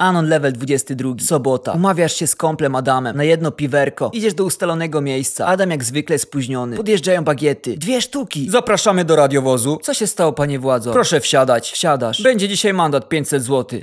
Anon level 22. Sobota. Umawiasz się z komplem Adamem na jedno piwerko. Idziesz do ustalonego miejsca. Adam jak zwykle spóźniony. Podjeżdżają bagiety. Dwie sztuki. Zapraszamy do radiowozu. Co się stało, panie władzo? Proszę wsiadać. Wsiadasz. Będzie dzisiaj mandat 500 zł.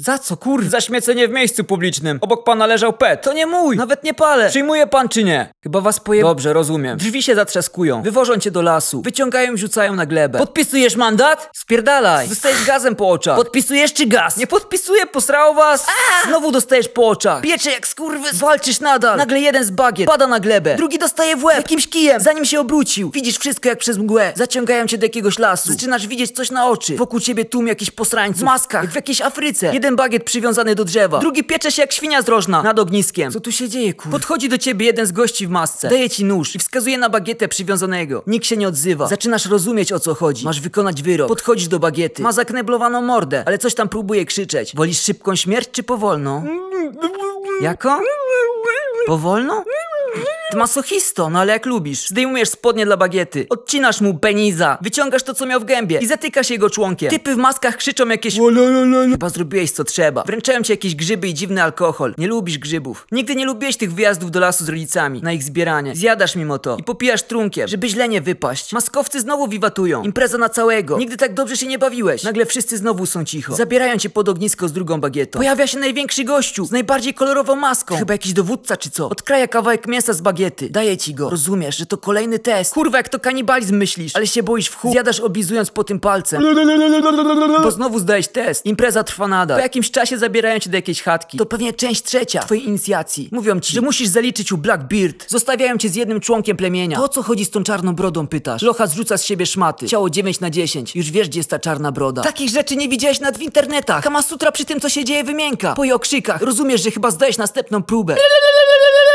Za co, kurwa? Za śmiecenie w miejscu publicznym. Obok pana leżał pet. To nie mój! Nawet nie palę! Przyjmuje pan czy nie? Chyba was poje... Dobrze, rozumiem. Drzwi się zatrzaskują. Wywożą cię do lasu. Wyciągają i rzucają na glebę. Podpisujesz mandat? Spierdalaj. Dostajesz gazem po oczach. Podpisujesz czy gaz? Nie podpisuję, posrało was. Znowu dostajesz po oczach. Piecze jak skurwy. Walczysz nadal. Nagle jeden z bagiet pada na glebę. Drugi dostaje w łeb. Jakimś kijem. Zanim się obrócił. Widzisz wszystko jak przez mgłę. Zaciągają cię do jakiegoś lasu. Zaczynasz widzieć coś na oczy. Wokół ciebie tłum jakichś posrańców. W maskach. Jak w jakiejś Afryce. Jeden bagiet przywiązany do drzewa. Drugi piecze się jak świnia zdrożna nad ogniskiem. Co tu się dzieje, kur... Podchodzi do ciebie jeden z gości w masce. Daje ci nóż i wskazuje na bagietę przywiązanego. Nikt się nie odzywa. Zaczynasz rozumieć o co chodzi. Masz wykonać wyrok. Podchodzisz do bagiety. Ma zakneblowaną mordę, ale coś tam próbuje krzyczeć. Wolisz szybką śmierć czy powolną? Jaką? Powolną? Masochisto, no ale jak lubisz. Zdejmujesz spodnie dla bagiety, odcinasz mu peniza, wyciągasz to co miał w gębie i zatykasz jego członkiem. Typy w maskach krzyczą jakieś Chyba zrobiłeś co trzeba. Wręczają ci jakieś grzyby i dziwny alkohol. Nie lubisz grzybów. Nigdy nie lubiłeś tych wyjazdów do lasu z rodzicami, na ich zbieranie. Zjadasz mimo to i popijasz trunkiem, żeby źle nie wypaść. Maskowcy znowu wiwatują. Impreza na całego. Nigdy tak dobrze się nie bawiłeś. Nagle wszyscy znowu są cicho. Zabierają cię pod ognisko z drugą bagietą. Pojawia się największy gościu z najbardziej kolorową maską. Chyba jakiś dowódca czy co. Odkraja kawałek mięsa z bagiety. Daje ci go. Rozumiesz, że to kolejny test. Kurwa, jak to kanibalizm myślisz. Ale się boisz w chuj. Zjadasz oblizując po tym palcem. Bo znowu zdałeś test. Impreza trwa nadal. Po jakimś czasie zabierają cię do jakiejś chatki. To pewnie część trzecia twojej inicjacji. Mówią ci, że musisz zaliczyć u Blackbeard. Zostawiają cię z jednym członkiem plemienia. To o co chodzi z tą czarną brodą pytasz? Locha zrzuca z siebie szmaty. Ciało 9 na 10. Już wiesz, gdzie jest ta czarna broda. Takich rzeczy nie widziałeś nad w internetach. Kama Sutra przy tym, co się dzieje, wymięka. Po jej okrzykach. Rozumiesz, że chyba zdajesz następną próbę.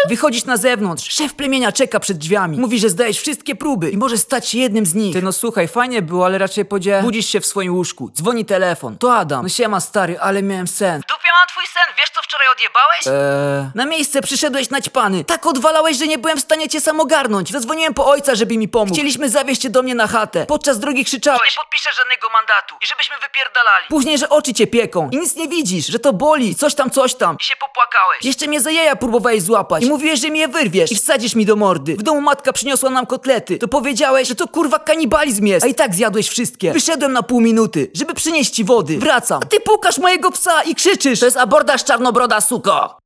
Wychodzisz na zewnątrz. Szef plemienia czeka przed drzwiami. Mówi, że zdajesz wszystkie próby i możesz stać się jednym z nich. Ty no słuchaj, fajnie było, ale raczej podzie... Budzisz się w swoim łóżku. Dzwoni telefon. To Adam. No siema stary, ale miałem sen. dupie mam twój sen, wiesz co wczoraj odjebałeś? Eee... Na miejsce przyszedłeś naćpany. Tak odwalałeś, że nie byłem w stanie cię sam ogarnąć. Zadzwoniłem po ojca, żeby mi pomógł. Chcieliśmy zawieźć cię do mnie na chatę. Podczas drogi Nie krzyczałeś. podpiszę żadnego mandatu i żebyśmy wypierdalali. Później, że oczy cię pieką i nic nie widzisz, że to boli, coś tam, coś tam. I się popłakałeś. Jeszcze mnie za jaja próbowałeś złapać i mówiłeś, że mnie wyrwiesz i wsadzisz mi do mordy. W domu matka przyniosła nam kotlety. To powiedziałeś, że to kurwa kanibalizm jest, a i tak zjadłeś wszystkie. Wyszedłem na pół minuty, żeby przynieść ci wody. Wracam, a ty pukasz mojego psa i krzyczysz. To jest abordaż czarnobroda, suko.